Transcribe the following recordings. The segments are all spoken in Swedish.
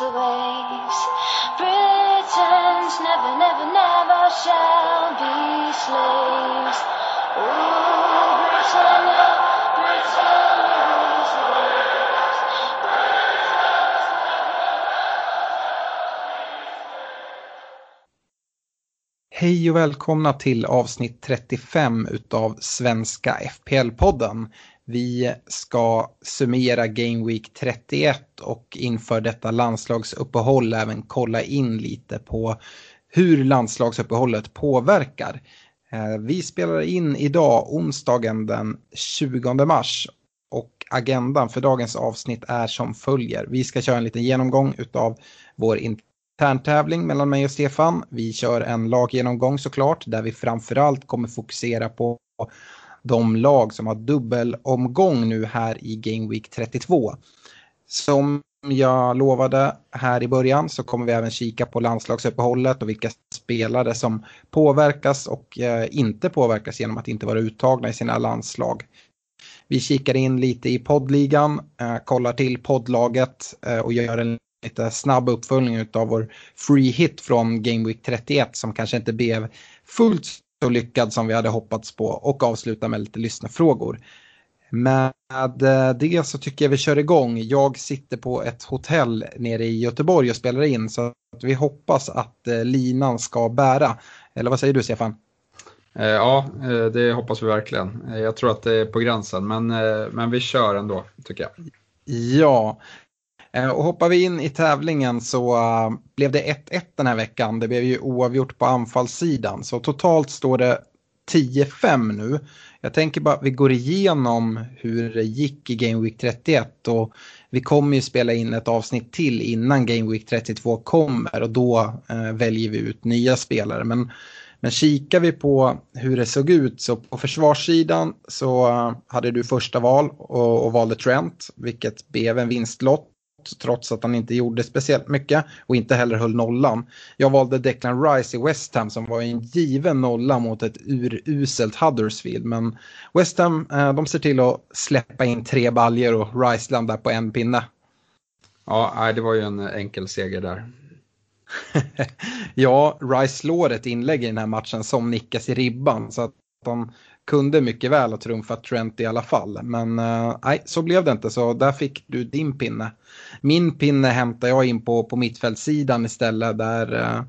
Rules the waves. Britons never, never, never shall be slaves. Ooh, Britannia, Britannia rules the waves. Hej och välkomna till avsnitt 35 utav Svenska FPL-podden. Vi ska summera Game Week 31 och inför detta landslagsuppehåll även kolla in lite på hur landslagsuppehållet påverkar. Eh, vi spelar in idag onsdagen den 20 mars och agendan för dagens avsnitt är som följer. Vi ska köra en liten genomgång utav vår interntävling mellan mig och Stefan. Vi kör en laggenomgång såklart där vi framförallt kommer fokusera på de lag som har dubbelomgång nu här i Game Week 32. Som jag lovade här i början så kommer vi även kika på landslagsuppehållet och vilka spelare som påverkas och eh, inte påverkas genom att inte vara uttagna i sina landslag. Vi kikar in lite i poddligan, eh, kollar till poddlaget eh, och gör en lite snabb uppföljning av vår free hit från Game Week 31 som kanske inte blev fullt så lyckad som vi hade hoppats på och avsluta med lite lyssnarfrågor. Med eh, det så tycker jag vi kör igång. Jag sitter på ett hotell nere i Göteborg och spelar in så att vi hoppas att eh, linan ska bära. Eller vad säger du Stefan? Eh, Ja, det hoppas vi verkligen. Jag tror att det är på gränsen, men, men vi kör ändå, tycker jag. Ja, Eh, och hoppar vi in i tävlingen så eh, blev det 1-1 den här veckan. Det blev ju oavgjort på anfallssidan. Så totalt står det 10-5 nu. Jag tänker bara att vi går igenom hur det gick i Game Week 31 och vi kommer ju spela in ett avsnitt till innan Game Week 32 kommer och då eh, väljer vi ut nya spelare. Men, men kikar vi på hur det såg ut så på försvarssidan så eh, hade du första val och, och valde Trent, vilket blev en vinstlott trots att han inte gjorde speciellt mycket och inte heller höll nollan. Jag valde Declan Rice i West Ham som var en given nolla mot ett uruselt Huddersfield. Men West Ham eh, de ser till att släppa in tre baljer och Rice landar på en pinne. Ja, det var ju en enkel seger där. ja, Rice slår ett inlägg i den här matchen som nickas i ribban så att de kunde mycket väl ha trumfat Trent i alla fall. Men eh, nej, så blev det inte så där fick du din pinne. Min pinne hämtar jag in på, på mittfältssidan istället där eh,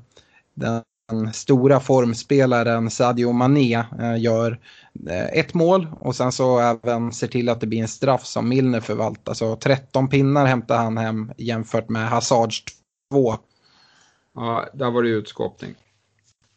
den stora formspelaren Sadio Mané eh, gör ett mål och sen så även ser till att det blir en straff som Milner förvaltar. Så 13 pinnar hämtar han hem jämfört med Hazards 2. Ja, där var det utskåpning.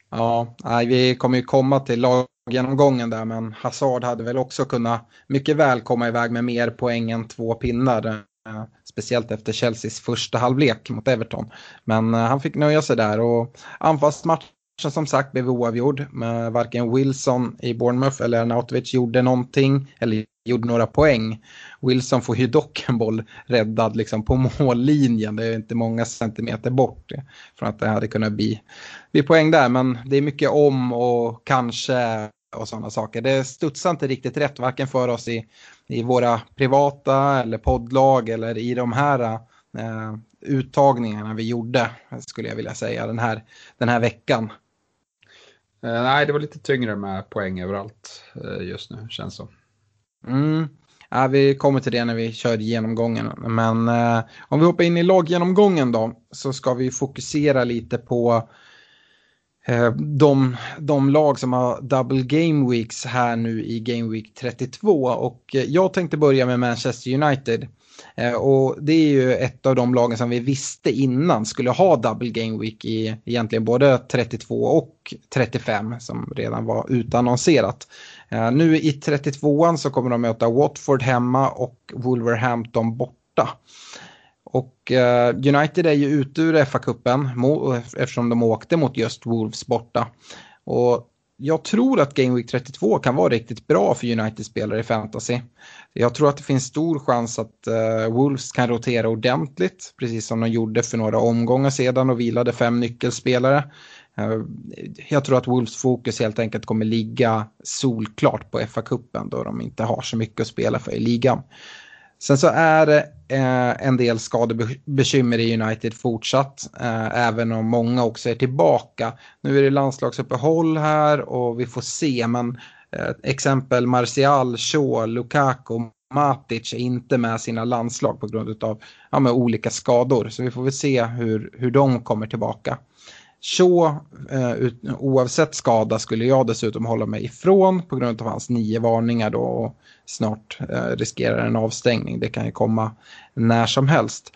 Ja, nej, vi kommer ju komma till genomgången där men Hazard hade väl också kunnat mycket väl komma iväg med mer poäng än två pinnar. Eh, speciellt efter Chelseas första halvlek mot Everton. Men eh, han fick nöja sig där och anfallsmatchen som sagt blev oavgjord. Med varken Wilson i Bournemouth eller Nautovic gjorde någonting eller gjorde några poäng. Wilson får ju dock en boll räddad liksom på mållinjen. Det är inte många centimeter bort från att det hade kunnat bli, bli poäng där. Men det är mycket om och kanske och sådana saker. Det studsar inte riktigt rätt, varken för oss i, i våra privata eller poddlag eller i de här eh, uttagningarna vi gjorde, skulle jag vilja säga, den här, den här veckan. Eh, nej, det var lite tyngre med poäng överallt eh, just nu, känns som. Mm. Ja, vi kommer till det när vi kör genomgången. Men eh, om vi hoppar in i laggenomgången då så ska vi fokusera lite på Eh, de, de lag som har double game weeks här nu i game week 32. Och eh, jag tänkte börja med Manchester United. Eh, och det är ju ett av de lagen som vi visste innan skulle ha double game week i egentligen både 32 och 35 som redan var utannonserat. Nu i 32an så kommer de möta Watford hemma och Wolverhampton borta. Och eh, United är ju ute ur FA-cupen eftersom de åkte mot just Wolves borta. Och jag tror att Game Week 32 kan vara riktigt bra för United-spelare i fantasy. Jag tror att det finns stor chans att uh, Wolves kan rotera ordentligt, precis som de gjorde för några omgångar sedan och vilade fem nyckelspelare. Uh, jag tror att Wolves fokus helt enkelt kommer ligga solklart på FA-cupen då de inte har så mycket att spela för i ligan. Sen så är det eh, en del skadebekymmer i United fortsatt, eh, även om många också är tillbaka. Nu är det landslagsuppehåll här och vi får se, men eh, exempel Martial, Shaw, Lukaku, Matic är inte med sina landslag på grund av ja, olika skador. Så vi får väl se hur, hur de kommer tillbaka. Shaw, eh, oavsett skada, skulle jag dessutom hålla mig ifrån på grund av hans nio varningar då och snart eh, riskerar en avstängning. Det kan ju komma när som helst.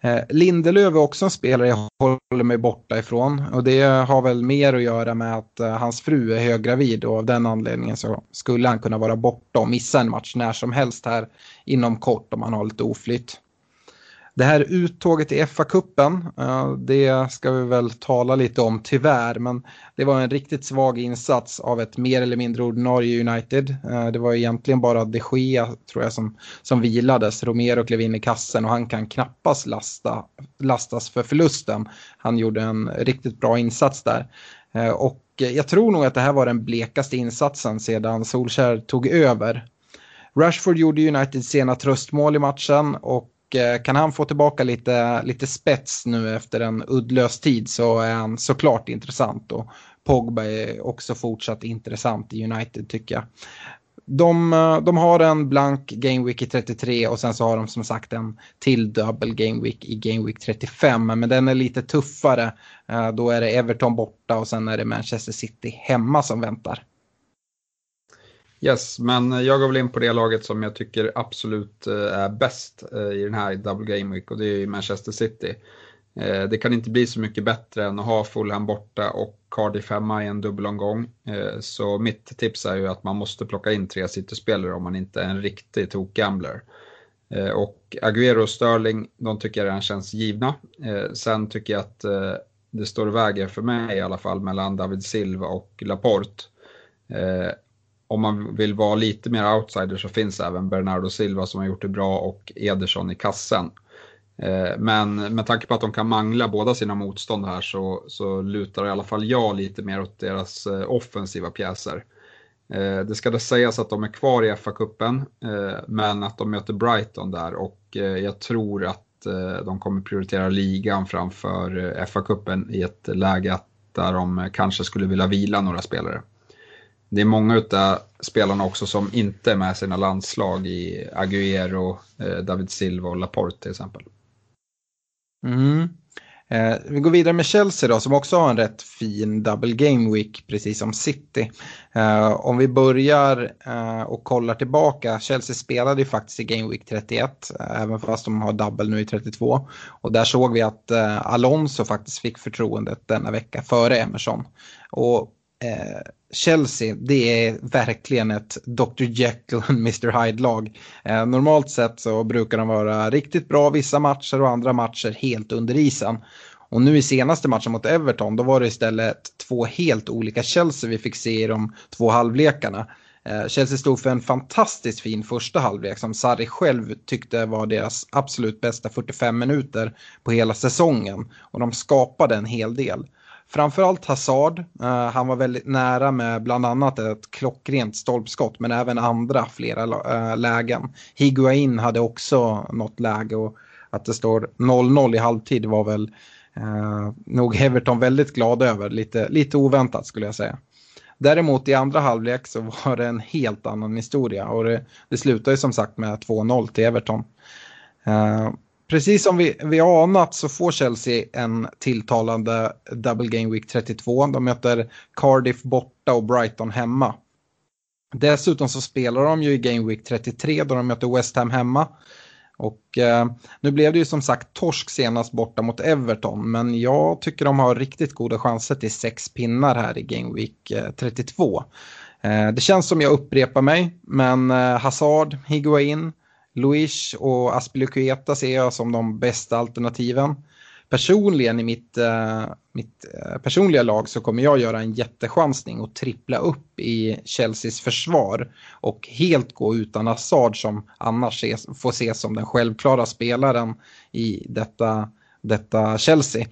Eh, Lindelöf är också en spelare jag håller mig borta ifrån och det har väl mer att göra med att eh, hans fru är höggravid och av den anledningen så skulle han kunna vara borta och missa en match när som helst här inom kort om han har lite oflytt. Det här uttåget i FA-cupen, eh, det ska vi väl tala lite om tyvärr, men det var en riktigt svag insats av ett mer eller mindre ordinarie United. Eh, det var egentligen bara de Gea, tror jag, som, som vilades. Romero klev in i kassen och han kan knappast lasta, lastas för förlusten. Han gjorde en riktigt bra insats där. Eh, och jag tror nog att det här var den blekaste insatsen sedan Solskär tog över. Rashford gjorde Uniteds sena tröstmål i matchen och och eh, kan han få tillbaka lite, lite spets nu efter en uddlös tid så är han såklart intressant. Och Pogba är också fortsatt intressant i United tycker jag. De, eh, de har en blank Game Week i 33 och sen så har de som sagt en till dubbel Game Week i Game Week 35. Men den är lite tuffare. Eh, då är det Everton borta och sen är det Manchester City hemma som väntar. Yes, men jag går väl in på det laget som jag tycker absolut eh, är bäst eh, i den här Double Game Week och det är Manchester City. Eh, det kan inte bli så mycket bättre än att ha Fulham borta och Cardiff hemma i en dubbelomgång. Så mitt tips är ju att man måste plocka in tre City-spelare om man inte är en riktig tok-gambler. Och Agüero och Sterling, de tycker jag redan känns givna. Sen tycker jag att det står och väger för mig i alla fall mellan David Silva och Laporte om man vill vara lite mer outsider så finns även Bernardo Silva som har gjort det bra och Ederson i kassen. Eh, men med tanke på att de kan mangla båda sina motstånd här så, så lutar i alla fall jag lite mer åt deras eh, offensiva pjäser. Eh, det ska det sägas att de är kvar i FA-cupen men att de möter Brighton där och jag tror att de kommer prioritera ligan framför FA-cupen i ett läge där de kanske skulle vilja vila några spelare det är många av spelarna också som inte är med sina landslag i Agüero, eh, David Silva och Laporte till exempel. Mm. Eh, vi går vidare med Chelsea då som också har en rätt fin double game week precis som City. Eh, om vi börjar eh, och kollar tillbaka, Chelsea spelade ju faktiskt i game week 31 eh, även fast de har double nu i 32. Och där såg vi att eh, Alonso faktiskt fick förtroendet denna vecka före Emerson. Och eh, Chelsea, det är verkligen ett Dr. Jekyll och Mr. Hyde-lag. Eh, normalt sett så brukar de vara riktigt bra vissa matcher och andra matcher helt under isen. Och nu i senaste matchen mot Everton, då var det istället två helt olika Chelsea vi fick se i de två halvlekarna. Eh, Chelsea stod för en fantastiskt fin första halvlek som Sarri själv tyckte var deras absolut bästa 45 minuter på hela säsongen. Och de skapade en hel del. Framförallt Hazard, uh, han var väldigt nära med bland annat ett klockrent stolpskott men även andra flera uh, lägen. Higuain hade också något läge och att det står 0-0 i halvtid var väl uh, nog Everton väldigt glad över, lite, lite oväntat skulle jag säga. Däremot i andra halvlek så var det en helt annan historia och det, det slutade ju som sagt med 2-0 till Everton. Uh, precis som vi, vi anat så får Chelsea en tilltalande Double Game Week 32. De möter Cardiff borta och Brighton hemma. Dessutom så spelar de ju i Game Week 33 då de möter West Ham hemma. Och eh, nu blev det ju som sagt torsk senast borta mot Everton, men jag tycker de har riktigt goda chanser till sex pinnar här i Game Week eh, 32. Eh, det känns som jag upprepar mig, men eh, Hazard, Higuain, Luis och Aspilicueta ser jag som de bästa alternativen personligen i mitt, uh, mitt uh, personliga lag så kommer jag göra en jättechansning och trippla upp i Chelseas försvar och helt gå utan Hazard som annars ses, får ses som den självklara spelaren i detta, detta Chelsea.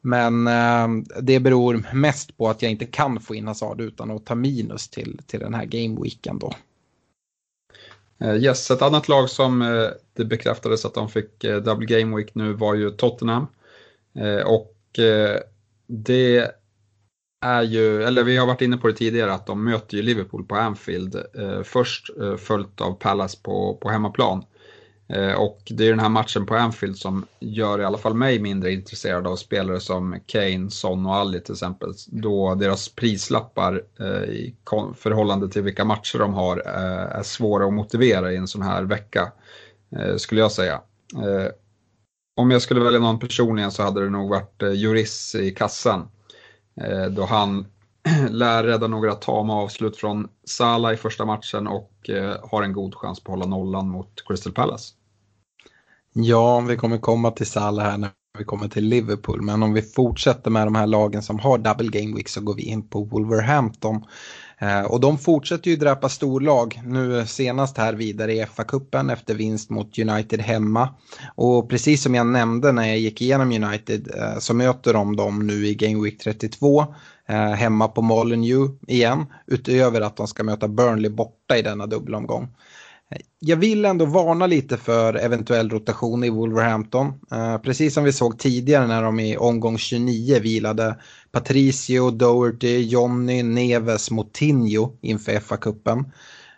Men uh, det beror mest på att jag inte kan få in Hazard utan att ta minus till, till den här gameweeken då. Eh, yes, ett annat lag som eh, det bekräftades att de fick eh, double game week nu var ju Tottenham. Och det är ju, eller vi har varit inne på det tidigare, att de möter ju Liverpool på Anfield. Först följt av Palace på, på hemmaplan. Eh, och det är den här matchen på Anfield som gör i alla fall mig mindre intresserad av spelare som Kane, Son och Ali till exempel. Då deras prislappar eh, i förhållande till vilka matcher de har eh, är svåra att motivera i en sån här vecka, skulle jag säga. Om jag skulle välja någon personligen så hade det nog varit Juris i kassan. Då han lär rädda några tama avslut från Salah i första matchen och har en god chans på att hålla nollan mot Crystal Palace. Ja, vi kommer komma till Salah här när vi kommer till Liverpool. Men om vi fortsätter med de här lagen som har double game week så går vi in på Wolverhampton. Eh, och de fortsätter ju dräpa storlag. Nu senast här vidare i FA-cupen efter vinst mot United hemma. Och precis som jag nämnde när jag gick igenom United eh, så möter de dem nu i Game Week 32 eh, hemma på Molineux igen. Utöver att de ska möta Burnley borta i denna dubbelomgång. Jag vill ändå varna lite för eventuell rotation i Wolverhampton. Eh, precis som vi såg tidigare när de i omgång 29 vilade Patricio, Doherty, Jonny, Neves, Moutinho inför FA-cupen.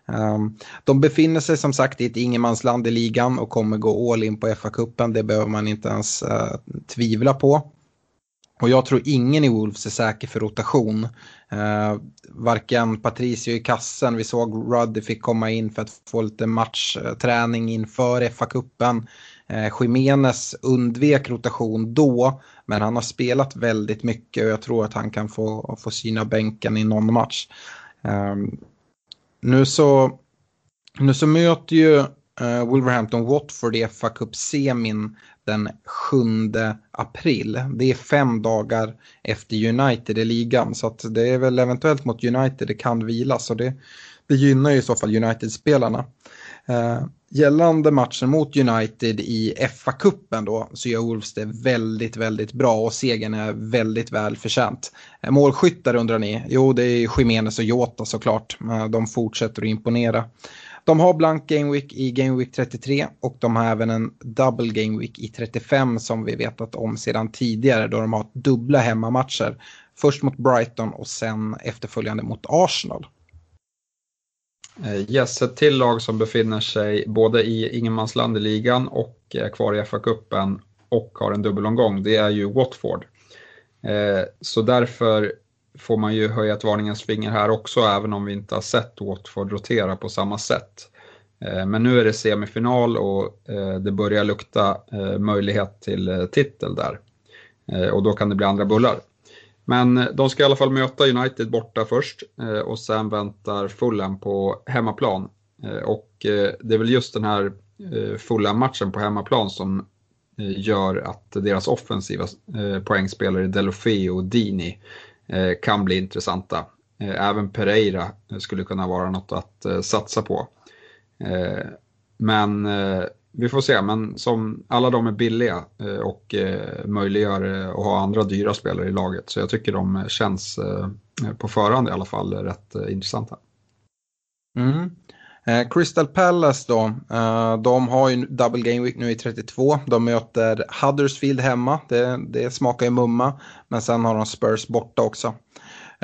Eh, de befinner sig som sagt i ett ingenmansland i ligan och kommer gå all in på FA-cupen. Det behöver man inte ens eh, tvivla på. Och jag tror ingen i Wolves är säker för rotation. Eh, varken Patricio i kassen, vi såg Ruddy fick komma in för att få lite matchträning inför FA-cupen. Eh, Jiménez undvek rotation då, men han har spelat väldigt mycket och jag tror att han kan få, få syna bänken i någon match. Eh, nu, så, nu så möter ju Uh, Wolverhampton Watford i FA Cup-semin den 7 april. Det är fem dagar efter United i ligan så att det är väl eventuellt mot United det kan vilas och det, det gynnar ju i så fall United-spelarna. Uh, gällande matchen mot United i FA-cupen då så gör Wolves det väldigt, väldigt bra och segern är väldigt välförtjänt. Uh, målskyttar undrar ni? Jo, det är Jimenez och Jota såklart. Uh, de fortsätter att imponera. De har blank Game Week i Game Week 33 och de har även en double Game Week i 35 som vi vetat om sedan tidigare då de har dubbla hemmamatcher. Först mot Brighton och sen efterföljande mot Arsenal. Eh, yes, ett till lag som befinner sig både i ingenmansland i ligan och är kvar i FA-cupen och har en dubbelomgång, det är ju Watford. Eh, så därför får man ju höja ett varningens finger här också, även om vi inte har sett Watford rotera på samma sätt. Eh, men nu är det semifinal och eh, det börjar lukta eh, möjlighet till titel där. Och då kan det bli andra bullar. Men de ska i alla fall möta United borta först och sen väntar Fulham på hemmaplan. Och det är väl just den här Fulham-matchen på hemmaplan som gör att deras offensiva poängspelare Delofeo och Dini Eh, kan bli intressanta. Eh, även Pereira skulle kunna vara något att eh, satsa på. Men vi får se, men som alla de är billiga och möjliggör att ha andra dyra spelare i laget. Så jag tycker de känns på förhand i alla fall rätt intressanta. Mm. Eh, Crystal Palace då, eh, de har ju double game week nu i 32. De möter Huddersfield hemma, det, det smakar ju mumma. Men sen har de Spurs borta också.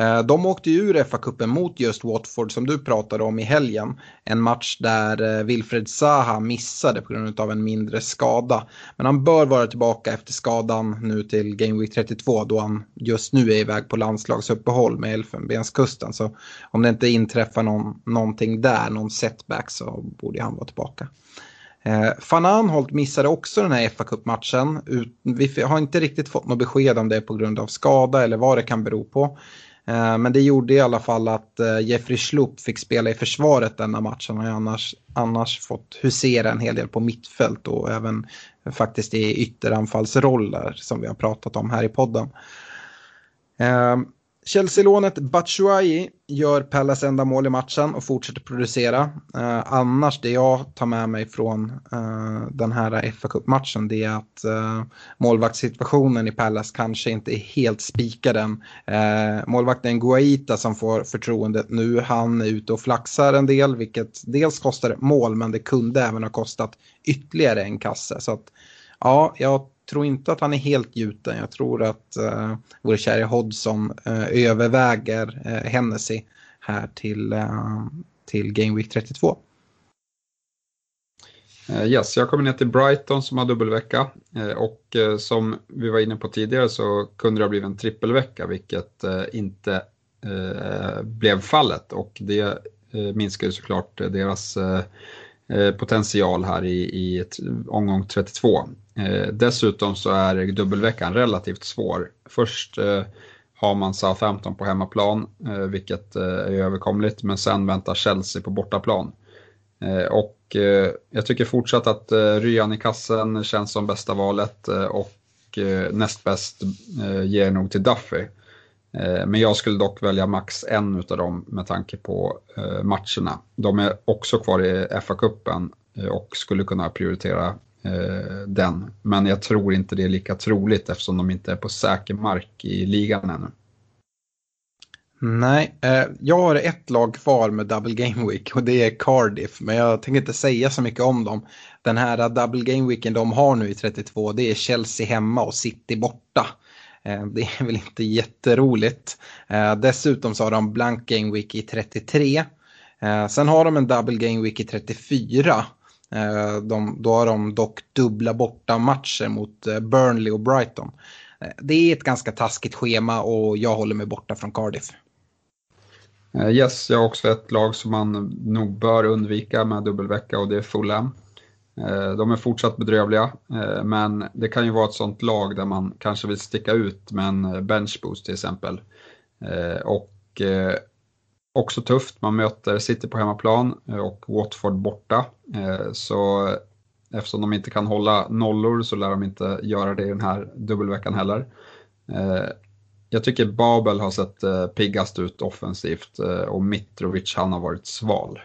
Eh, de åkte ju ur FA-cupen mot just Watford som du pratade om i helgen. En match där eh, Wilfred Zaha missade på grund av en mindre skada. Men han bör vara tillbaka efter skadan nu till Game Week 32 då han just nu är iväg på landslagsuppehåll med Elfenbenskusten. Så om det inte inträffar någon, någonting där, någon setback så borde han vara tillbaka. Eh, Van Anholt missade också den här fa Cup-matchen. Vi har inte riktigt fått något besked om det på grund av skada eller vad det kan bero på. Eh, men det gjorde i alla fall att eh, Jeffrey Schlupp fick spela i försvaret denna matchen. Han har annars, annars fått husera en hel del på mittfält och även faktiskt i ytteranfallsroller som vi har pratat om här i podden. Eh, Chelsea-lånet Batshuayi gör Pallas enda mål i matchen och fortsätter producera. Eh, annars det jag tar med mig från eh, den här fa Cup-matchen det är att eh, målvaktssituationen i Pallas kanske inte är helt spikad än. Eh, målvakten Guaita som får förtroendet nu, han är ute och flaxar en del vilket dels kostar mål men det kunde även ha kostat ytterligare en kasse. Så att, ja, jag tror inte att han är helt gjuten. Jag tror att uh, vår kära Hodgson uh, eh, överväger uh, Hennessy här till, uh, till Game Week 32. Yes, jag kommer ner till Brighton som har dubbelvecka och som vi var inne på tidigare så kunde det ha blivit en trippelvecka vilket inte blev fallet och det minskar ju såklart deras Eh, potential här i, i omgång 32. Eh, dessutom så är dubbelveckan relativt svår. Först eh, har man Southampton på hemmaplan, eh, vilket eh, är överkomligt, men sen väntar Chelsea på bortaplan. Eh, och eh, jag tycker fortsatt att eh, Ryan i kassen känns som bästa valet eh, och näst bäst ger nog till Duffy. Eh, men jag skulle dock välja max en utav dem med tanke på eh, matcherna. De är också kvar i FA-cupen eh, och skulle kunna prioritera den. Men jag tror inte det är lika troligt eftersom de inte är på säker mark i ligan ännu. Nej, jag har ett lag kvar med Double Game Week och det är Cardiff. Men jag tänker inte säga så mycket om dem. Den här Double Game Weeken de har nu i 32 det är Chelsea hemma och City borta. Eh, det är väl inte jätteroligt. Eh, dessutom så har de Blank Game Week i 33. Eh, sen har de en Double Game Week i 34 de, då har de dock dubbla borta matcher mot Burnley och Brighton. Det är ett ganska taskigt schema och jag håller mig borta från Cardiff. Yes, jag har också ett lag som man nog bör undvika med dubbelvecka och det är Fulham. Eh, de är fortsatt bedrövliga, eh, men det kan ju vara ett sånt lag där man kanske vill sticka ut med en eh, benchboost till exempel. Och också tufft. Man möter City på hemmaplan och Watford borta. Så eftersom de inte kan hålla nollor så lär de inte göra det i den här dubbelveckan heller. Jag tycker Babel har sett piggast ut offensivt och Mitrovic han har varit sval.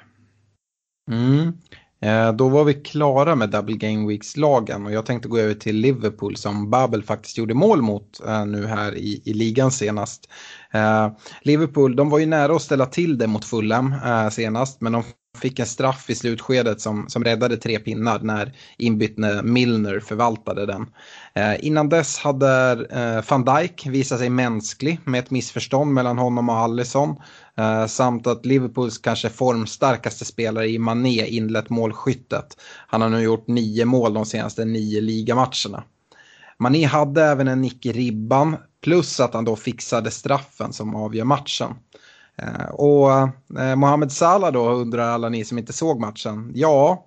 Mm. Eh, då var vi klara med Double Game Weeks-lagen och jag tänkte gå över till Liverpool som Babel faktiskt gjorde mål mot eh, nu här i, i ligan senast. Eh, Liverpool, de var ju nära att ställa till det mot Fulham senast, men de fick en straff i slutskedet som, som räddade tre pinnar när inbytne Milner förvaltade den. Innan dess hade van Dijk visat sig mänsklig med ett missförstånd mellan honom och Allison. Eh, samt att Liverpools kanske formstarkaste spelare i Mané inlett målskyttet. Han har nu gjort nio mål de senaste nio ligamatcherna. Mané hade även en nick i ribban plus att han då fixade straffen som avgör matchen. Eh, och eh, Mohamed Salah då undrar alla ni som inte såg matchen. Ja,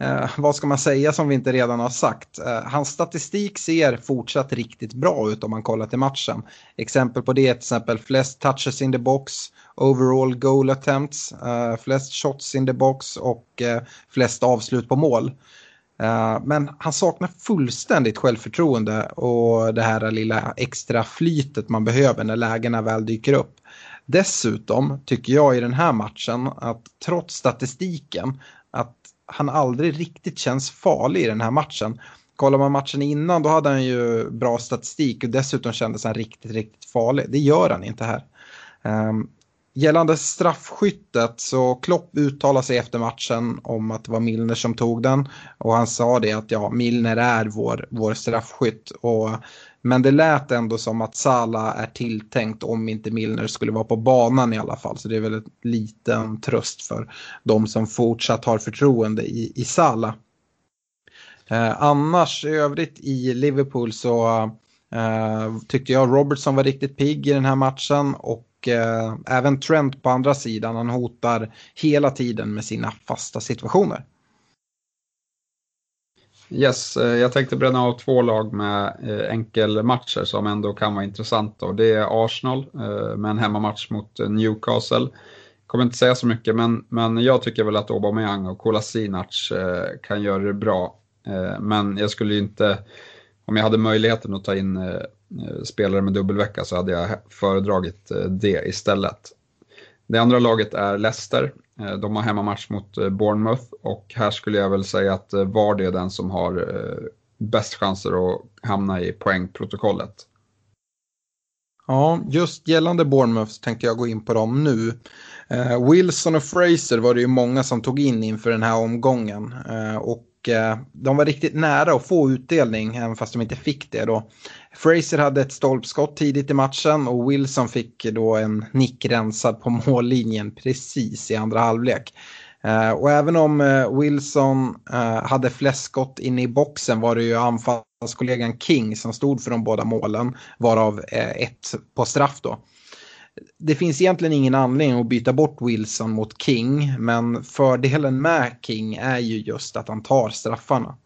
eh, vad ska man säga som vi inte redan har sagt? Eh, hans statistik ser fortsatt riktigt bra ut om man kollar till matchen. Exempel på det är till exempel flest touches in the box, overall goal attempts, eh, flest shots in the box och eh, flest avslut på mål. Eh, men han saknar fullständigt självförtroende och det här lilla extra flytet man behöver när lägena väl dyker upp. Dessutom tycker jag i den här matchen att trots statistiken att han aldrig riktigt känns farlig i den här matchen. Kollar man matchen innan då hade han ju bra statistik och dessutom kändes han riktigt, riktigt farlig. Det gör han inte här. Um, gällande straffskyttet så Klopp uttalade sig efter matchen om att det var Milner som tog den. Och han sa det att ja, Milner är vår, vår straffskytt. Och, men det lät ändå som att Sala är tilltänkt om inte Milner skulle vara på banan i alla fall. Så det är väl en liten tröst för de som fortsatt har förtroende i, i Sala. Eh, annars i övrigt i Liverpool så eh, tyckte jag Robertson var riktigt pigg i den här matchen. Och eh, även Trent på andra sidan. Han hotar hela tiden med sina fasta situationer. Yes, eh, jag tänkte bränna av två lag med eh, enkelmatcher som ändå kan vara intressanta. Och det är Arsenal eh, med en hemmamatch mot Newcastle. Kommer inte säga så mycket, men, men jag tycker väl att Aubameyang och Kolasinac kan göra det bra. Men jag skulle ju inte, om jag hade möjligheten att ta in spelare med dubbelvecka så hade jag föredragit det istället. Det andra laget är Leicester. Eh, de har hemmamatch mot eh, Bournemouth och här skulle jag väl säga att eh, Vardy är den som har bäst chanser att hamna i poängprotokollet. Ja, just gällande Bournemouth tänkte jag gå in på dem nu. Wilson och Fraser var det ju många som tog in inför den här omgången. och Eh, de var riktigt nära att få utdelning, även fast de inte fick det då. Fraser hade ett stolpskott tidigt i matchen och Wilson fick då en nick rensad på mållinjen precis i andra halvlek. Eh, och även om eh, Wilson hade flest skott inne i boxen var det ju anfallskollegan King som stod för de båda målen, varav ett på straff då. Det finns egentligen ingen anledning att byta bort Wilson mot King, men fördelen med King är ju just att han tar straffarna.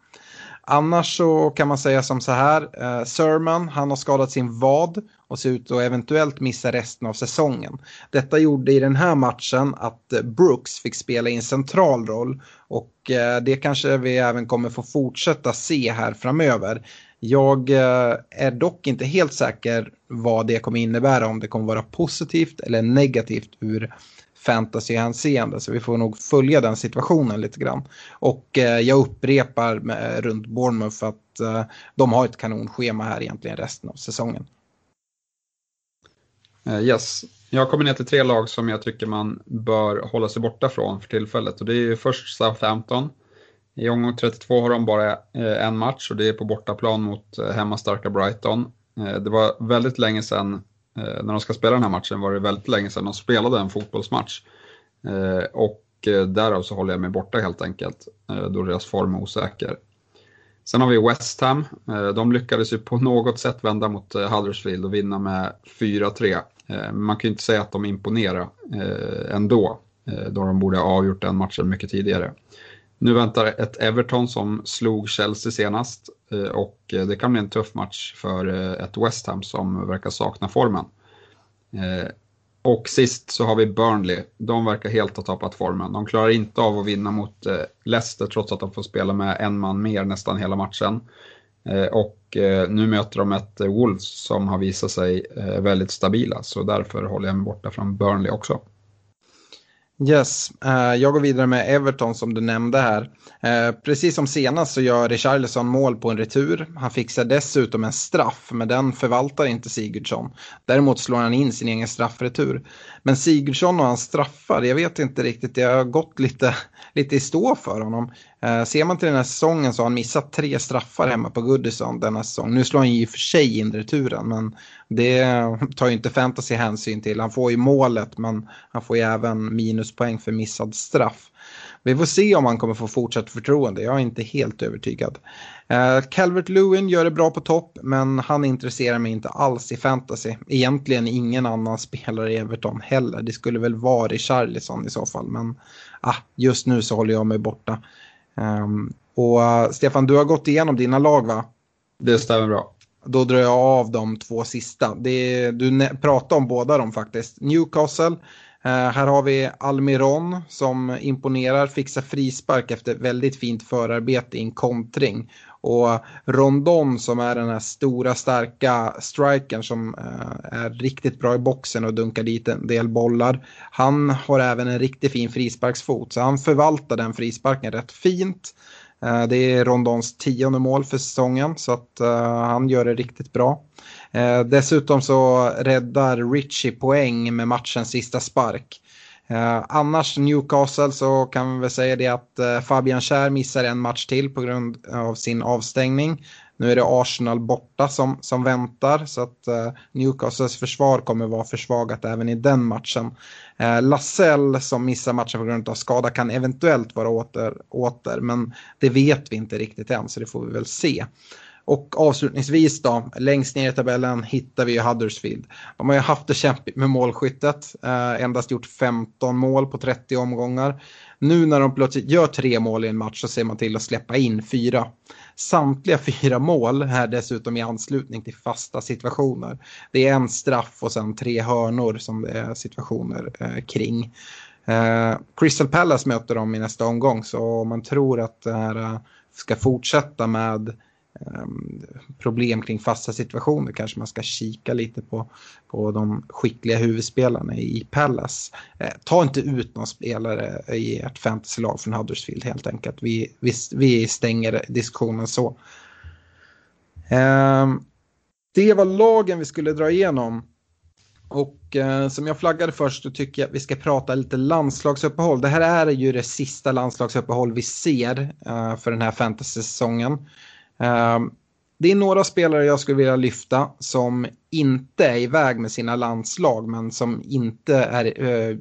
Annars så kan man säga som så här. Eh, Sermon, han har skadat sin vad och ser ut att eventuellt missa resten av säsongen. Detta gjorde i den här matchen att eh, Brooks fick spela i en central roll och eh, det kanske vi även kommer få fortsätta se här framöver. Jag eh, är dock inte helt säker vad det kommer innebära, om det kommer vara positivt eller negativt ur fantasyhänseende. Så vi får nog följa den situationen lite grann. Och eh, jag upprepar med, runt Bournemouth för att eh, de har ett kanonschema här egentligen resten av säsongen. Eh, yes, jag kommer ner till tre lag som jag tycker man bör hålla sig borta från för tillfället. Och det är först Southampton. I omgång 32 har de bara eh, en match och det är på bortaplan mot eh, hemmastarka Brighton. Eh, det var väldigt länge sedan när de ska spela den här matchen var det väldigt länge sedan de spelade en fotbollsmatch. Och därav så håller jag mig borta helt enkelt, då deras form är osäker. Sen har vi West Ham. De lyckades ju på något sätt vända mot Huddersfield och vinna med 4-3. Man kan ju inte säga att de imponerar ändå, då de borde ha avgjort den matchen mycket tidigare. Nu väntar ett Everton som slog Chelsea senast eh, och eh, det kan bli en tuff match för eh, ett West Ham som verkar sakna formen. Och sist så har vi Burnley. De verkar helt ha tappat formen. De klarar inte av att vinna mot Leicester trots att de får spela med en man mer nästan hela matchen. Och nu möter de ett Wolves som har visat sig väldigt stabila så därför håller jag mig borta från Burnley också. Yes, uh, jag går vidare med Everton som du nämnde här. Uh, precis som senast så gör Richarlison mål på en retur. Han fixar dessutom en straff, men den förvaltar inte Sigurdsson. Däremot slår han in sin egen straffretur. Men Sigurdsson och hans straffar, jag vet inte riktigt, det har gått lite, lite i stå för honom. Eh, ser man till den här säsongen så har han missat tre straffar hemma på Goodison denna säsong. Nu slår han ju i och för sig in returen, men det tar ju inte fantasy hänsyn till. Han får ju målet, men han får ju även minuspoäng för missad straff. Vi får se om han kommer få fortsatt förtroende. Jag är inte helt övertygad. Eh, Calvert Lewin gör det bra på topp, men han intresserar mig inte alls i fantasy. Egentligen ingen annan spelare i Everton heller. Det skulle väl vara i Charlison i så fall, men ah, just nu så håller jag mig borta. Um, och uh, Stefan, du har gått igenom dina lag va? Det stämmer bra. Då drar jag av de två sista. Det, du pratar om båda dem faktiskt. Newcastle Uh, här har vi Almiron som imponerar, fixar frispark efter väldigt fint förarbete i en kontring. Och Rondon som är den här stora starka strikern som eh, är riktigt bra i boxen och dunkar dit en del bollar. Han har även en riktigt fin frisparksfot så han förvaltar den frisparken rätt fint. Eh, det är Rondons tionde mål för säsongen så att eh, han gör det riktigt bra. Eh, dessutom så räddar Richie poäng med matchens sista spark. Eh, annars Newcastle så kan vi väl säga det att eh, Fabian Schär missar en match till på grund av sin avstängning. Nu är det Arsenal borta som, som väntar så att eh, Newcastles försvar kommer vara försvagat även i den matchen. Eh, Lassell som missar matchen på grund av skada kan eventuellt vara åter, åter men det vet vi inte riktigt än så det får vi väl se. Och avslutningsvis då, längst ner i tabellen hittar vi ju Huddersfield. De har ju haft det kämpigt med målskyttet, eh, endast gjort 15 mål på 30 omgångar. Nu när de plötsligt gör tre mål i en match så ser man till att släppa in fyra. Samtliga fyra mål är dessutom i anslutning till fasta situationer. Det är en straff och sen tre hörnor som det är situationer eh, kring. Eh, Crystal Palace möter dem i nästa omgång så om man tror att det här eh, ska fortsätta med Ehm, problem kring fasta situationer kanske man ska kika lite på, på de skickliga huvudspelarna i Pallas. Eh, ta inte ut någon spelare i ert fantasylag från Huddersfield helt enkelt. Vi, vi, vi stänger diskussionen så. Eh, det var lagen vi skulle dra igenom. Och eh, som jag flaggade först så tycker jag att vi ska prata lite landslagsuppehåll. Det här är ju det sista landslagsuppehåll vi ser eh, för den här fantasy-säsongen. Ehm, det är några spelare jag skulle vilja lyfta som inte är iväg med sina landslag men som inte är, eh,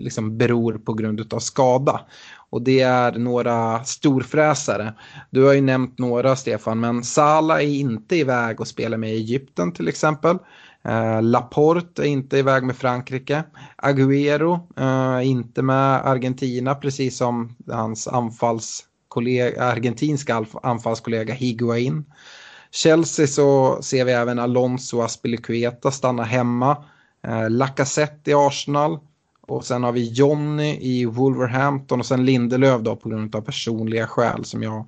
liksom beror på grund av skada. Och det är några storfräsare. Du har ju nämnt några Stefan, men Sala är inte iväg och spelar med Egypten till exempel. Eh, Laporte är inte iväg med Frankrike. Agüero eh, inte med Argentina, precis som hans anfalls kollega, argentinska anfallskollega Higuain. Chelsea så ser vi även Alonso och Aspilicueta stanna hemma. Eh, Lacazette i Arsenal. Och sen har vi Jonny i Wolverhampton och sen Lindelöf då på grund av personliga skäl som jag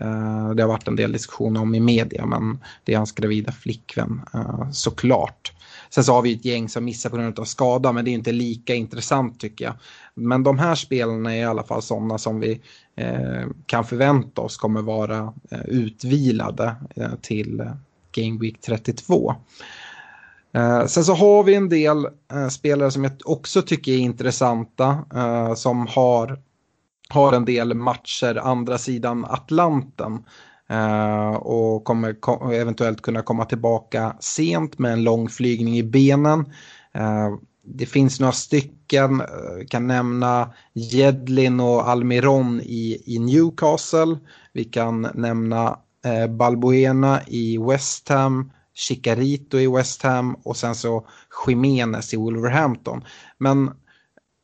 eh, det har varit en del diskussion om i media men det är hans gravida flickvän eh, såklart. Sen så har vi ett gäng som missar på grund av skada men det är inte lika intressant tycker jag. Men de här spelarna är i alla fall sådana som vi Eh, kan förvänta oss kommer vara eh, utvilade eh, till Game Week 32. Eh, sen så har vi en del eh, spelare som jag också tycker är intressanta eh, som har, har en del matcher andra sidan Atlanten. Eh, och kommer ko eventuellt kunna komma tillbaka sent med en lång flygning i benen. Det finns några stycken, eh, kan nämna Jedlin och Almiron i, i Newcastle. Vi kan nämna eh, Balbuena i West Ham, Chicarito i West Ham och sen så Jimenez i Wolverhampton. Men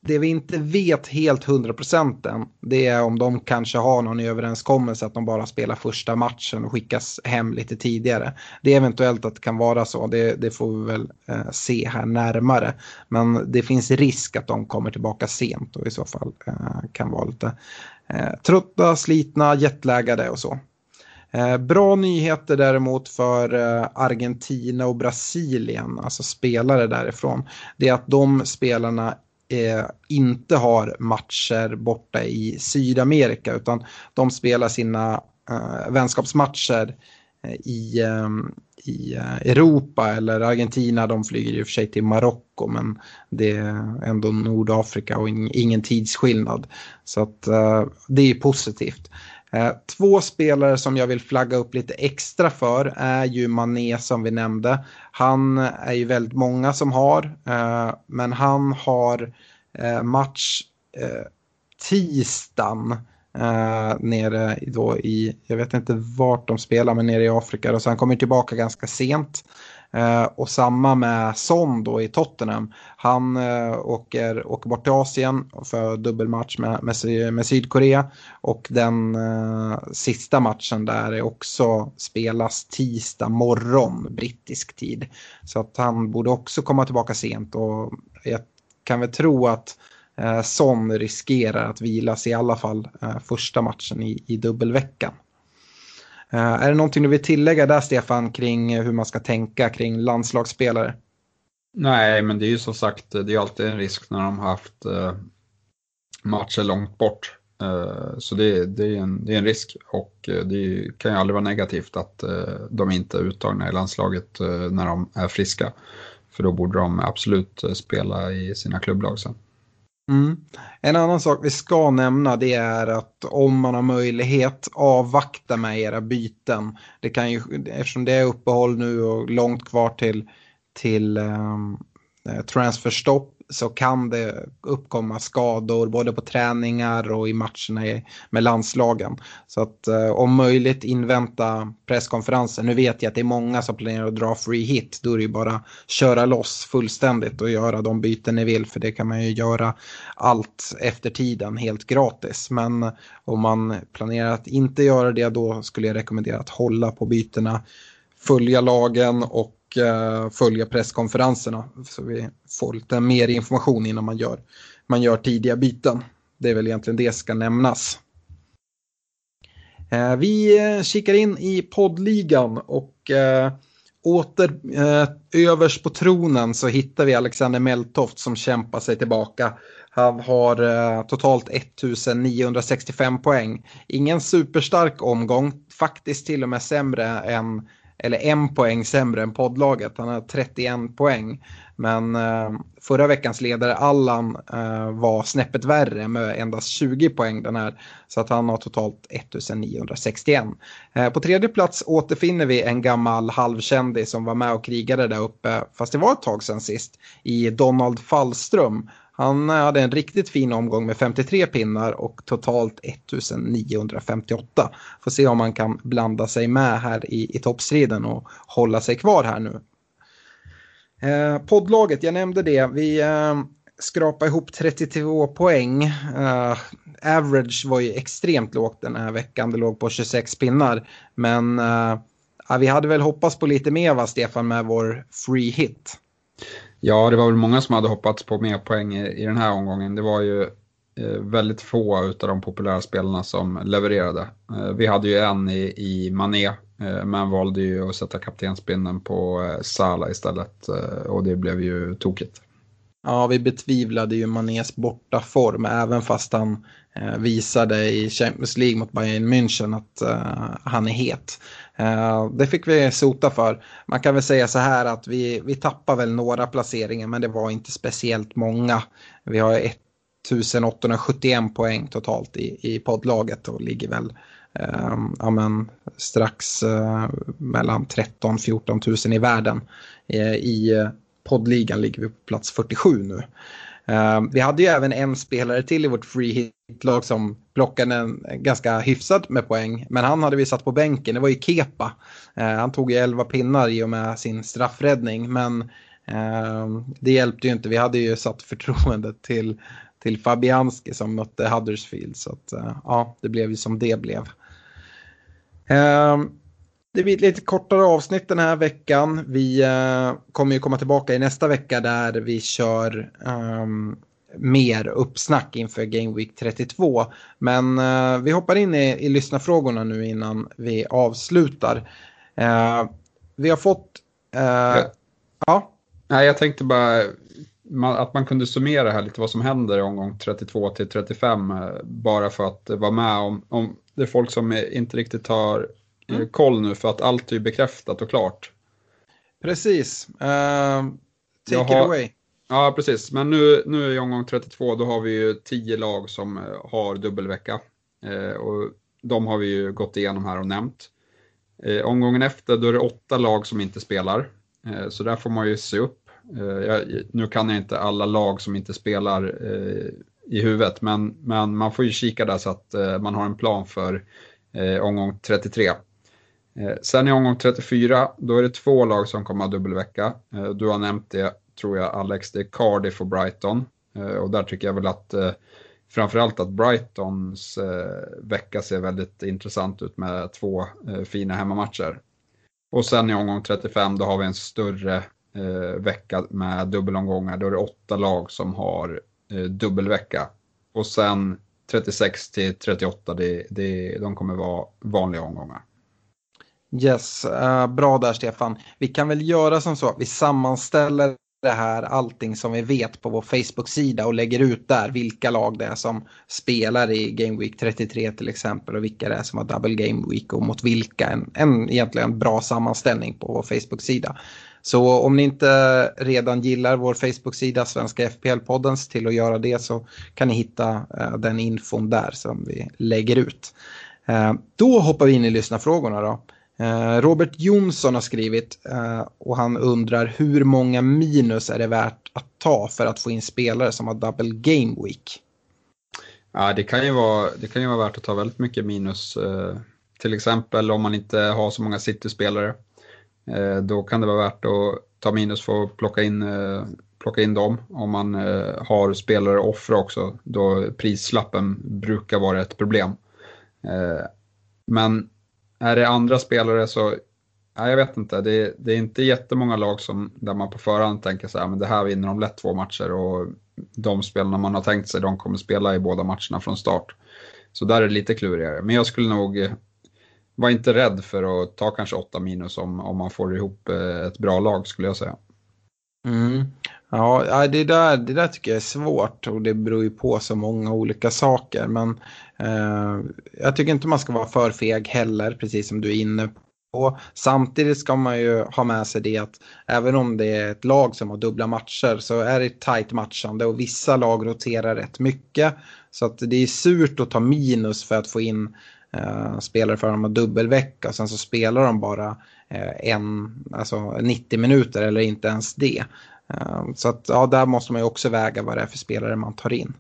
det vi inte vet helt 100% än, det är om de kanske har någon överenskommelse att de bara spelar första matchen och skickas hem lite tidigare. Det är eventuellt att det kan vara så, det, det får vi väl eh, se här närmare. Men det finns risk att de kommer tillbaka sent och i så fall eh, kan vara lite eh, trötta, slitna, jetlaggade och så. Eh, bra nyheter däremot för eh, Argentina och Brasilien, alltså spelare därifrån, det är att de spelarna eh, inte har matcher borta i Sydamerika utan de spelar sina eh, vänskapsmatcher eh, i, eh, i eh, Europa eller Argentina. De flyger i och för sig till Marocko men det är ändå Nordafrika och ingen tidsskillnad. Så att eh, det är positivt. Eh, två spelare som jag vill flagga upp lite extra för är ju Mané som vi nämnde. Han är ju väldigt många som har, eh, men han har eh, match tisdagen nere då i, jag vet inte vart de spelar, men nere i Afrika. så han kommer tillbaka ganska sent. Eh, och samma med Son då i Tottenham. Han eh, åker, åker bort till Asien för dubbelmatch med, med, med Sydkorea. Och den eh, sista matchen där är också spelas tisdag morgon brittisk tid. Så att han borde också komma tillbaka sent. Och jag kan väl tro att Son riskerar att vilas i alla fall första matchen i, i dubbelveckan. Eh, är det någonting du vill tillägga där Stefan kring eh, hur man ska tänka kring landslagsspelare? Nej, men det är ju som sagt, det är alltid en risk när de har haft eh, matcher långt bort. Så det, det, är en, det är en risk och det kan ju aldrig vara negativt att de inte är uttagna i landslaget när de är friska. För då borde de absolut spela i sina klubblag sen. Mm. En annan sak vi ska nämna det är att om man har möjlighet avvakta med era byten. Det kan ju, eftersom det är uppehåll nu och långt kvar till, till um, transferstopp så kan det uppkomma skador både på träningar och i matcherna med landslagen. Så att eh, om möjligt invänta presskonferensen. Nu vet jag att det är många som planerar att dra free hit. Då är det ju bara köra loss fullständigt och göra de byten ni vill. För det kan man ju göra allt efter tiden helt gratis. Men eh, om man planerar att inte göra det då skulle jag rekommendera att hålla på bytena. Följa lagen och Eh, följa presskonferenserna. Så vi får lite mer information innan man gör, man gör tidiga byten. Det är väl egentligen det ska nämnas. Eh, vi eh, kikar in i poddligan och åter överst på tronen så hittar vi Alexander Meltoft som kämpar sig tillbaka. Han har totalt 1965 poäng. Ingen superstark omgång, faktiskt till och med sämre än eller en poäng sämre än poddlaget. Han har 31 poäng. Men eh, förra veckans ledare Allan eh, var snäppet värre med endast 20 poäng den här. Så att han har totalt 1961. Eh, på tredje plats återfinner vi en gammal halvkändis som var med och krigade där uppe. Fast det var ett tag sedan sist. I Donald Fallström. Han eh, hade en riktigt fin omgång med 53 pinnar och totalt 1958. Får se om han kan blanda sig med här i, i toppstriden och hålla sig kvar här nu. Eh, poddlaget, jag nämnde det. Vi eh, skrapade ihop 32 poäng. Eh, average var ju extremt lågt den här veckan. Det låg på 26 pinnar. Men eh, vi hade väl hoppats på lite mer va, Stefan, med vår free hit. Ja, det var väl många som hade hoppats på mer poäng i, i den här omgången. Det var ju eh, väldigt få av de populära spelarna som levererade. Eh, vi hade ju en i, i Mané, eh, men valde ju att sätta kaptensbindeln på eh, Sala istället eh, och det blev ju tokigt. Ja, vi betvivlade ju Manés bortaform även fast han Eh, visade i Champions League mot Bayern München att eh, han är het. Eh, det fick vi sota för. Man kan väl säga så här att vi, vi tappar väl några placeringar men det var inte speciellt många. Vi har 1871 poäng totalt i, i poddlaget och ligger väl uh, ja, men, strax uh, mellan 13 14 000 i världen. I poddligan ligger vi på plats 47 nu. Uh, vi hade ju även en spelare till i vårt free hit-lag som plockade en ganska hyfsad med poäng. Men han hade vi satt på bänken, det var ju Kepa. Uh, han tog ju 11 pinnar i och med sin straffräddning. Men uh, det hjälpte ju inte, vi hade ju satt förtroendet till, till Fabianski som mötte Huddersfield. Så att, ja, det blev ju som det blev. Det blir ett lite kortare avsnitt den här veckan. Vi uh, kommer ju komma tillbaka i nästa vecka där vi kör um, mer uppsnack inför Game Week 32. Men uh, vi hoppar in i, i lyssnarfrågorna nu innan vi avslutar. Uh, vi har fått... ja. ja. Nej, jag tänkte bara att man kunde summera här lite vad som händer i omgång 32 till 35 bara för att vara med om, om det är folk som inte riktigt har mm. Eh, koll nu för att allt är bekräftat och klart. Precis. Uh, take har, it away. Ja, precis. Men nu, nu i omgång 32 då har vi ju tio lag som eh, har dubbelvecka. Uh, och de har vi ju gått igenom här och nämnt. Uh, omgången efter då är det åtta lag som inte spelar. så där får man ju se upp. Jag, nu kan jag inte alla lag som inte spelar i huvudet, men, men man får ju kika där så att man har en plan för omgång 33. Eh, sen i omgång 34, då är det två lag som kommer att ha dubbelvecka. Eh, du har nämnt det, tror jag Alex, det är Cardiff och Brighton. Eh, och där tycker jag väl att framförallt att Brightons vecka ser väldigt intressant ut med två fina hemmamatcher. Och sen i omgång 35 då har vi en större vecka med dubbelomgångar. Då är det åtta lag som har dubbelvecka. Och sen 36 till 38, det, det, de kommer vara vanliga omgångar. Yes, uh, bra där Stefan. Vi kan väl göra som så att vi sammanställer det här, allting som vi vet på vår Facebook-sida och lägger ut där vilka lag det är som spelar i Game Week 33 till exempel och vilka det är som har Double Game Week och mot vilka. En, en egentligen bra sammanställning på vår Facebook-sida. Så om ni inte redan gillar vår Facebook-sida Svenska FPL-poddens till att göra det så kan ni hitta uh, den infon där som vi lägger ut. Uh, då hoppar vi in i lyssnarfrågorna då. Eh, Robert Jonsson har skrivit eh, och han undrar hur många minus är det värt att ta för att få in spelare som har double game week? Ja, det kan ju vara, det kan ju vara värt att ta väldigt mycket minus. Eh, till exempel om man inte har så många City-spelare då kan det vara värt att ta minus för att plocka in, plocka in dem. Om man har spelare att offra också, då prislappen brukar vara ett problem. Men är det andra spelare så, nej, jag vet inte, det, det är inte jättemånga lag som, där man på förhand tänker så här, men det här vinner de lätt två matcher och de spelarna man har tänkt sig, de kommer spela i båda matcherna från start. Så där är det lite klurigare. Men jag skulle nog eh, var inte rädd för att ta kanske 8 minus om, om man får ihop eh, ett bra lag skulle jag säga. Mm. Ja, det där, det där tycker jag är svårt och det beror ju på så många olika saker. Men eh, Eh, jag tycker inte man ska vara för feg heller, precis som du är inne på. Samtidigt ska man ju ha med sig det att även om det är ett lag som har dubbla matcher så är det tajt matchande och vissa lag roterar rätt mycket. Så att det är surt att ta minus för att få in eh, spelare för att de har dubbelvecka och sen så spelar de bara eh, en, alltså 90 minuter eller inte ens det. Eh, så att ja, där måste man ju också väga vad det är för spelare man tar in.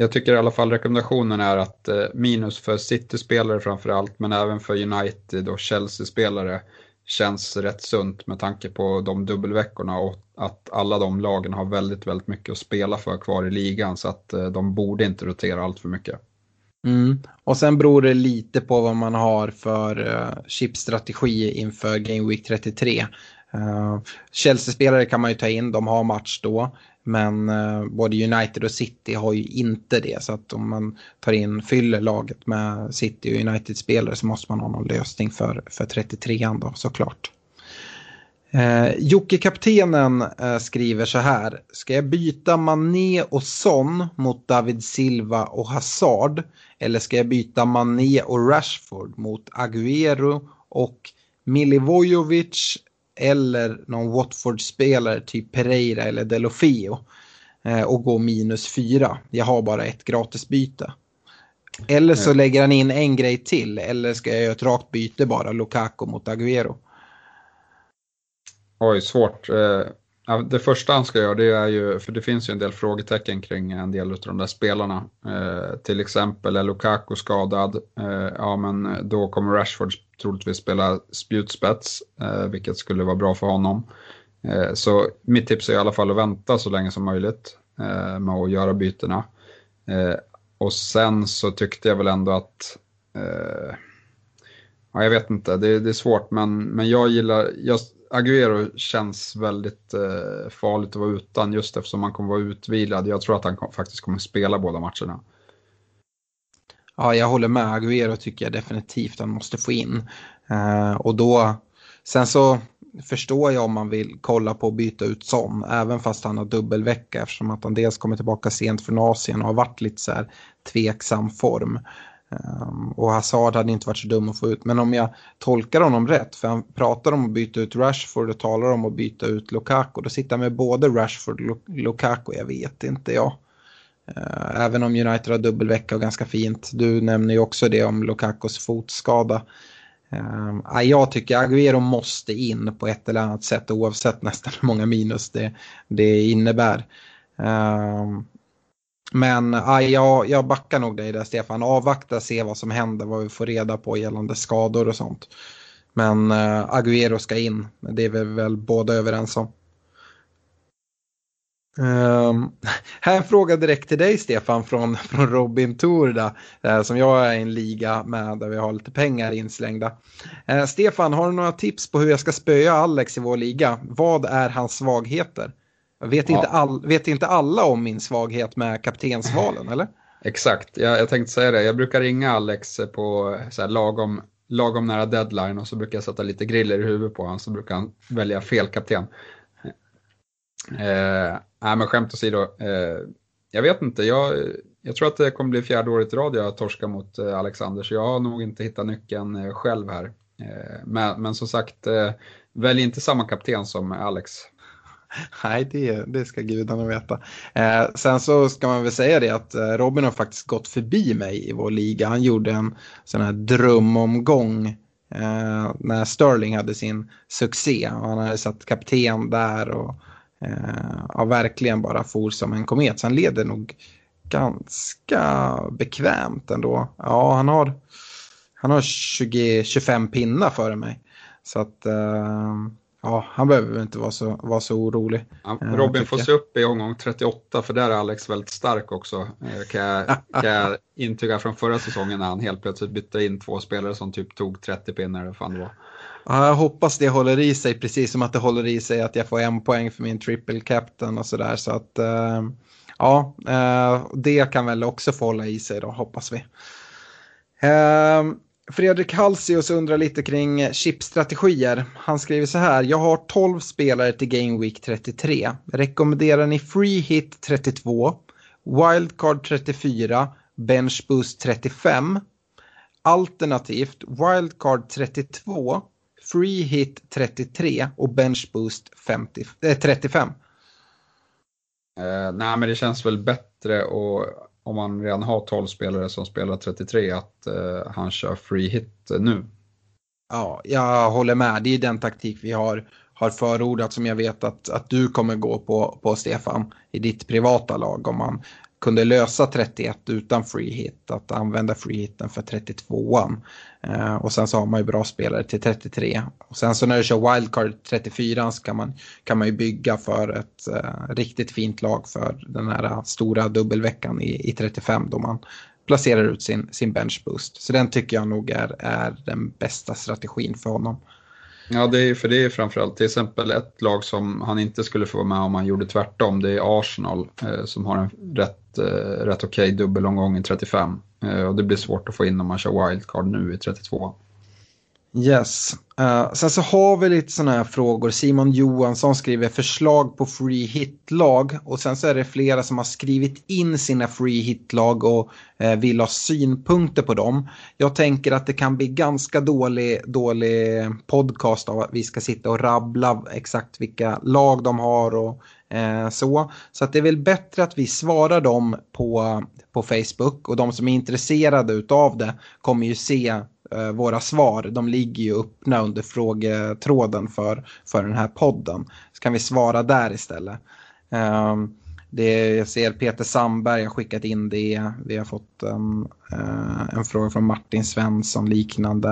Jag tycker i alla fall rekommendationen är att eh, minus för City-spelare framförallt men även för United och Chelsea-spelare känns rätt sunt med tanke på de dubbelveckorna och att alla de lagen har väldigt, väldigt mycket att spela för kvar i ligan så att eh, de borde inte rotera allt för mycket. Mm. Och sen beror det lite på vad man har för uh, chipstrategi inför Game Week 33. Uh, Chelsea-spelare kan man ju ta in, de har match då. Men eh, både United och City har ju inte det. Så att om man tar in, fyller laget med City och United-spelare så måste man ha någon lösning för, för 33an då såklart. Eh, Jocke kaptenen eh, skriver så här. Ska jag byta Mané och Son mot David Silva och Hazard? Eller ska jag byta Mané och Rashford mot Agüero och Milivojevic eller någon Watford-spelare typ Pereira eller Delofeo eh, och gå minus fyra. Jag har bara ett gratisbyte. Eller så lägger han in en grej till eller ska jag göra ett rakt byte bara, Lukaku mot Agüero. Oj, svårt. Eh, det första han ska göra det är ju, för det finns ju en del frågetecken kring en del av de där spelarna. Eh, till exempel är Lukaku skadad, ja men då kommer Rashford troligtvis spela spjutspets, eh, vilket skulle vara bra för honom. Eh, så mitt tips är i alla fall att vänta så länge som möjligt eh, med att göra bytena. och sen så tyckte jag väl ändå att Ja, jag vet inte, det, det, är svårt men, men jag gillar, jag, Agüero känns väldigt eh, farligt att vara utan just eftersom han kommer vara utvilad. Jag tror att han kom, faktiskt kommer spela båda matcherna. Ja, jag håller med. Agüero tycker jag definitivt han måste få in. Eh, och då, sen så förstår jag om man vill kolla på att byta ut Son, även fast han har dubbelvecka eftersom att han dels kommer tillbaka sent från Asien och har varit lite så här tveksam form. Um, och Hazard hade inte varit så dum att få ut. Men om jag tolkar honom rätt, för han pratar om att byta ut Rashford och talar om att byta ut Lukaku. Då sitter han med både Rashford och Lukaku, jag vet inte jag. Eh, även om United har dubbelvecka och ganska fint. Du nämner ju också det om Lukakos fotskada. Ehm, jag tycker Agüero måste in på ett eller annat sätt oavsett nästan hur många minus det, det innebär. Ehm, men jag, jag backar nog dig där Stefan. Avvakta, se vad som händer, vad vi får reda på gällande skador och sånt. Men eh, Agüero ska in, det är vi väl båda överens om. Um, här en fråga direkt till dig Stefan från, från Robin Torda uh, som jag är i en liga med där vi har lite pengar inslängda. Uh, Stefan, har du några tips på hur jag ska spöa Alex i vår liga? Vad är hans svagheter? Vet, ja. inte all, vet inte alla om min svaghet med kaptensvalen eller? Exakt, jag, jag tänkte säga det. Jag brukar ringa Alex på så här, lagom, lagom nära deadline och så brukar jag sätta lite griller i huvudet på honom så brukar han välja fel kapten. Eh, nej, men skämt åsido. Eh, jag vet inte, jag, jag tror att det kommer bli fjärde året i rad jag torskar mot eh, Alexander, så jag har nog inte hittat nyckeln eh, själv här. Eh, men, men som sagt, eh, välj inte samma kapten som Alex. Nej, det, det ska gudarna veta. Eh, sen så ska man väl säga det att eh, Robin har faktiskt gått förbi mig i vår liga. Han gjorde en sån här drömomgång eh, när Sterling hade sin succé. Han hade satt kapten där och eh, ja, verkligen bara for som en komet. Så han leder nog ganska bekvämt ändå. Ja, han har, han har 20, 25 pinnar före mig. Så att eh, ja, han behöver inte vara så, vara så orolig. Ja, Robin får se upp i omgång 38 för där är Alex väldigt stark också. Eh, kan jag, kan jag intyga från förra säsongen när han helt plötsligt bytte in två spelare som typ tog 30 pinnar eller fan det var. Ja, jag hoppas det håller i sig precis som att det håller i sig att jag får en poäng för min triple captain och sådär. Så att eh, ja, eh, det kan väl också få hålla i sig då hoppas vi. Ehm, Fredrik Halsius undrar lite kring chipstrategier. Han skriver så här. Jag har 12 spelare till Game Week 33. Rekommenderar ni Free Hit 32, Wildcard 34, Bench Boost 35, alternativt Wildcard 32, Free Hit 33 och Bench Boost 50, äh, 35? Eh, nej, men det känns väl bättre och om man redan har 12 spelare som spelar 33 att eh, han kör free hit nu. Ja, jag håller med. Det är den taktik vi har, har förordat som jag vet att, att du kommer gå på, på Stefan i ditt privata lag. Om man kunde lösa 31 utan free hit, att använda free hiten för 32an. Eh, och sen så har man ju bra spelare till 33. Och sen så när du kör wildcard 34 så kan man, kan man ju bygga för ett eh, riktigt fint lag för den här stora dubbelveckan i, i 35 då man placerar ut sin, sin bench boost. Så den tycker jag nog är, är den bästa strategin för honom. Ja, det är, för det är framförallt till exempel ett lag som han inte skulle få vara med om han gjorde tvärtom. Det är Arsenal eh, som har en rätt, eh, rätt okej okay dubbelomgång i 35. Eh, och det blir svårt att få in om man kör wildcard nu i 32. Yes. Uh, sen så har vi lite sådana här frågor. Simon Johansson skriver förslag på free hit-lag och sen så är det flera som har skrivit in sina free hit-lag och uh, vill ha synpunkter på dem. Jag tänker att det kan bli ganska dålig, dålig podcast av att vi ska sitta och rabbla exakt vilka lag de har och uh, så. Så att det är väl bättre att vi svarar dem på, på Facebook och de som är intresserade av det kommer ju se Eh, våra svar, de ligger ju öppna under frågetråden för, för den här podden. Så kan vi svara där istället. Um, det, jag ser Peter Sandberg har skickat in det. Vi har fått en, uh, en fråga från Martin Svensson liknande.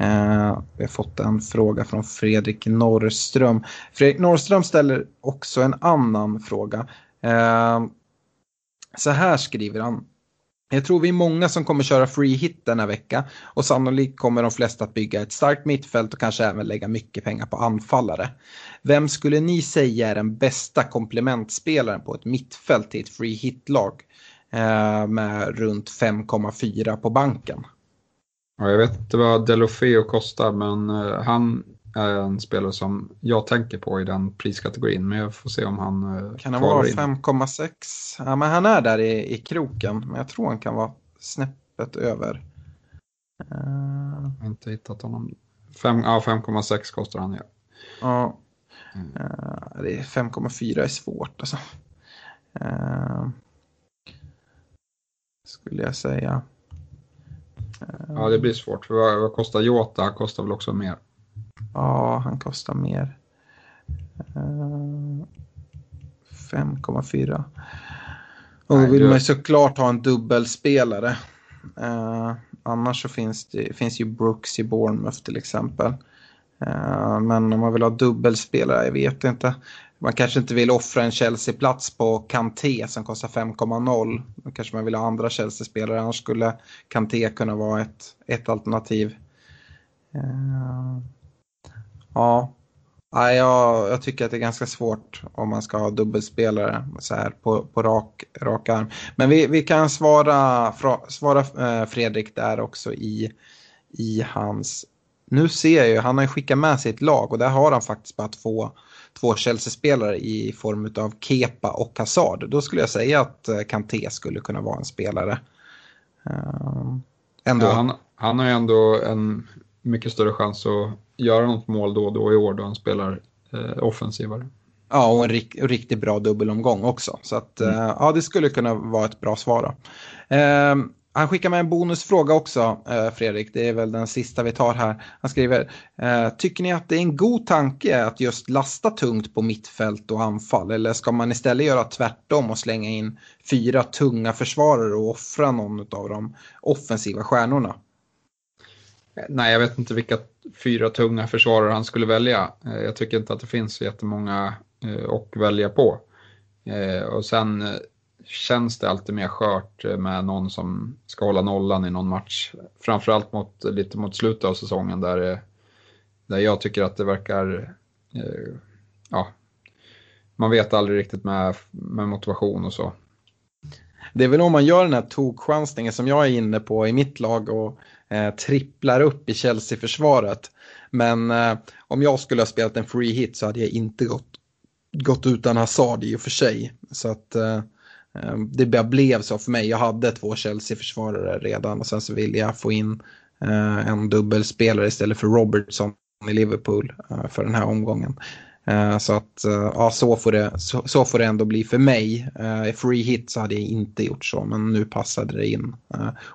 Uh, vi har fått en fråga från Fredrik Norrström. Fredrik Norrström ställer också en annan fråga. Uh, så här skriver han. Jag tror vi är många som kommer köra free hit denna vecka och sannolikt kommer de flesta att bygga ett starkt mittfält och kanske även lägga mycket pengar på anfallare. Vem skulle ni säga är den bästa komplementspelaren på ett mittfält till ett free hit-lag eh, med runt 5,4 på banken? Ja, jag vet inte vad Delofeo kostar men eh, han är en spelare som jag tänker på i den priskategorin. Men jag får se om han eh, Kan han vara 5,6? Ja, men han är där i, i kroken. Men jag tror han kan vara snäppet över. Uh... Jag har inte hittat honom. 5, ja, 5,6 kostar han ja. Ja. Mm. Uh, det är 5,4 är svårt alltså. Uh... Skulle jag säga. Ja, det blir svårt. För vad, vad kostar Jota? Kostar väl också mer. Ja, han kostar mer. 5,4. Eh, och då vill man ju såklart ha en dubbelspelare. Uh, annars så finns det finns ju Brooks i Bournemouth till exempel. Uh, men om man vill ha dubbelspelare, jag vet inte. Man kanske inte vill offra en Chelsea-plats på Kanté som kostar 5,0. Då kanske man vill ha andra Chelsea-spelare, annars skulle Kanté kunna vara ett, ett alternativ. Uh, Ja, ja jag, jag tycker att det är ganska svårt om man ska ha dubbelspelare så här på, på rak, rak arm. Men vi, vi kan svara, fra, svara eh, Fredrik där också i, i hans nu ser jag ju, han har ju skickat med sitt lag och där har han faktiskt bara två, två Chelsea-spelare i form av Kepa och Hazard. Då skulle jag säga att eh, Kanté skulle kunna vara en spelare. Uh, ändå. Ja, han, han har ju ändå en mycket större chans att göra något mål då och då i år då han spelar eh, offensivare. Ja, och en rik riktigt bra dubbelomgång också. Så att, mm. uh, ja, det skulle kunna vara ett bra svar. Då. Uh, han skickar med en bonusfråga också, eh, Fredrik. Det är väl den sista vi tar här. Han skriver, eh, tycker ni att det är en god tanke att just lasta tungt på mittfält och anfall? Eller ska man istället göra tvärtom och slänga in fyra tunga försvarare och offra någon av de offensiva stjärnorna? Nej, jag vet inte vilka fyra tunga försvarare han skulle välja. Eh, jag tycker inte att det finns så jättemånga eh, att välja på. Eh, och sen känns det alltid mer skört med någon som ska hålla nollan i någon match. Framförallt mot, lite mot slutet av säsongen där, där jag tycker att det verkar, ja, man vet aldrig riktigt med, med motivation och så. Det är väl om man gör den här tokchansningen som jag är inne på i mitt lag och eh, tripplar upp i Chelsea-försvaret. Men eh, om jag skulle ha spelat en free hit så hade jag inte gått, gått utan Hazard i och för sig. Så att eh, eh, det bara blev så för mig. Jag hade två Chelsea-försvarare redan och sen så ville jag få in eh, en dubbelspelare istället för Robertson i Liverpool eh, för den här omgången. Eh, så att eh, ja, så får, det, så, så, får det ändå bli för mig. Eh, I free hit så hade jag inte gjort så, men nu passade det in.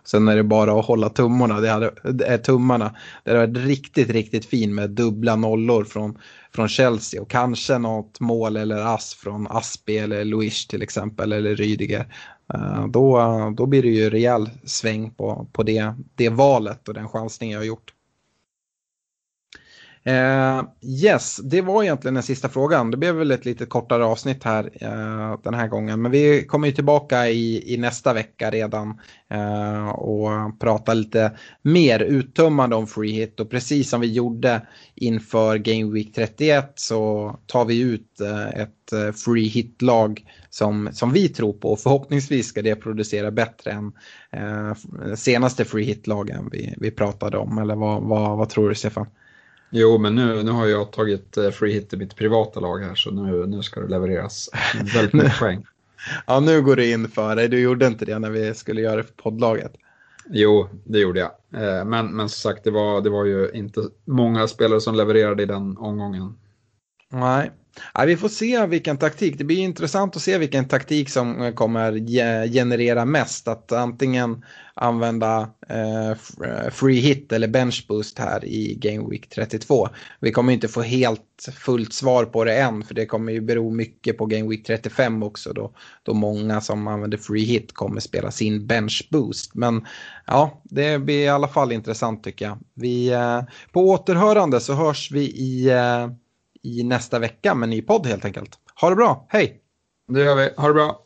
Sen är det bara att hålla tummarna. Det hade, tummarna. Det hade varit riktigt, riktigt fint med dubbla nollor från från Chelsea och kanske något mål eller ass från Aspi eller Luiz till exempel eller Rydiger. Då, då blir det ju rejäl sväng på, på det, det valet och den chansning jag har gjort. Eh, yes, det var egentligen den sista frågan. Det blev väl ett lite kortare avsnitt här eh, den här gången. Men vi kommer ju tillbaka i, i nästa vecka redan eh, och prata lite mer uttömmande om free hit. Och precis som vi gjorde inför Game Week 31 så tar vi ut eh, ett eh, free hit-lag som, som vi tror på. Och förhoppningsvis ska det producera bättre än eh, senaste free hit-lagen vi, vi pratade om. Eller vad, vad, vad tror du Stefan? Jo, men nu, nu har jag tagit eh, free hit i mitt privata lag här så nu, nu ska det levereras väldigt mycket poäng. Ja, nu går du in för det. Du gjorde inte det när vi skulle göra det för poddlaget. Jo, det gjorde jag. Eh, men, men som sagt, det var, det var ju inte många spelare som levererade i den omgången. Nej, Ja, vi får se vilken taktik. Det blir intressant att se vilken taktik som eh, kommer generera mest. Att antingen använda eh, eh, free hit eller bench boost här i Game Week 32. Vi kommer inte få helt fullt svar på det än för det kommer ju bero mycket på Game Week 35 också då, då många som använder free hit kommer spela sin bench boost. Men ja, det blir i alla fall intressant tycker jag. Vi, eh, på återhörande så hörs vi i eh, i nästa vecka med en ny podd helt enkelt. Ha det bra, hej! Det gör vi, ha det bra!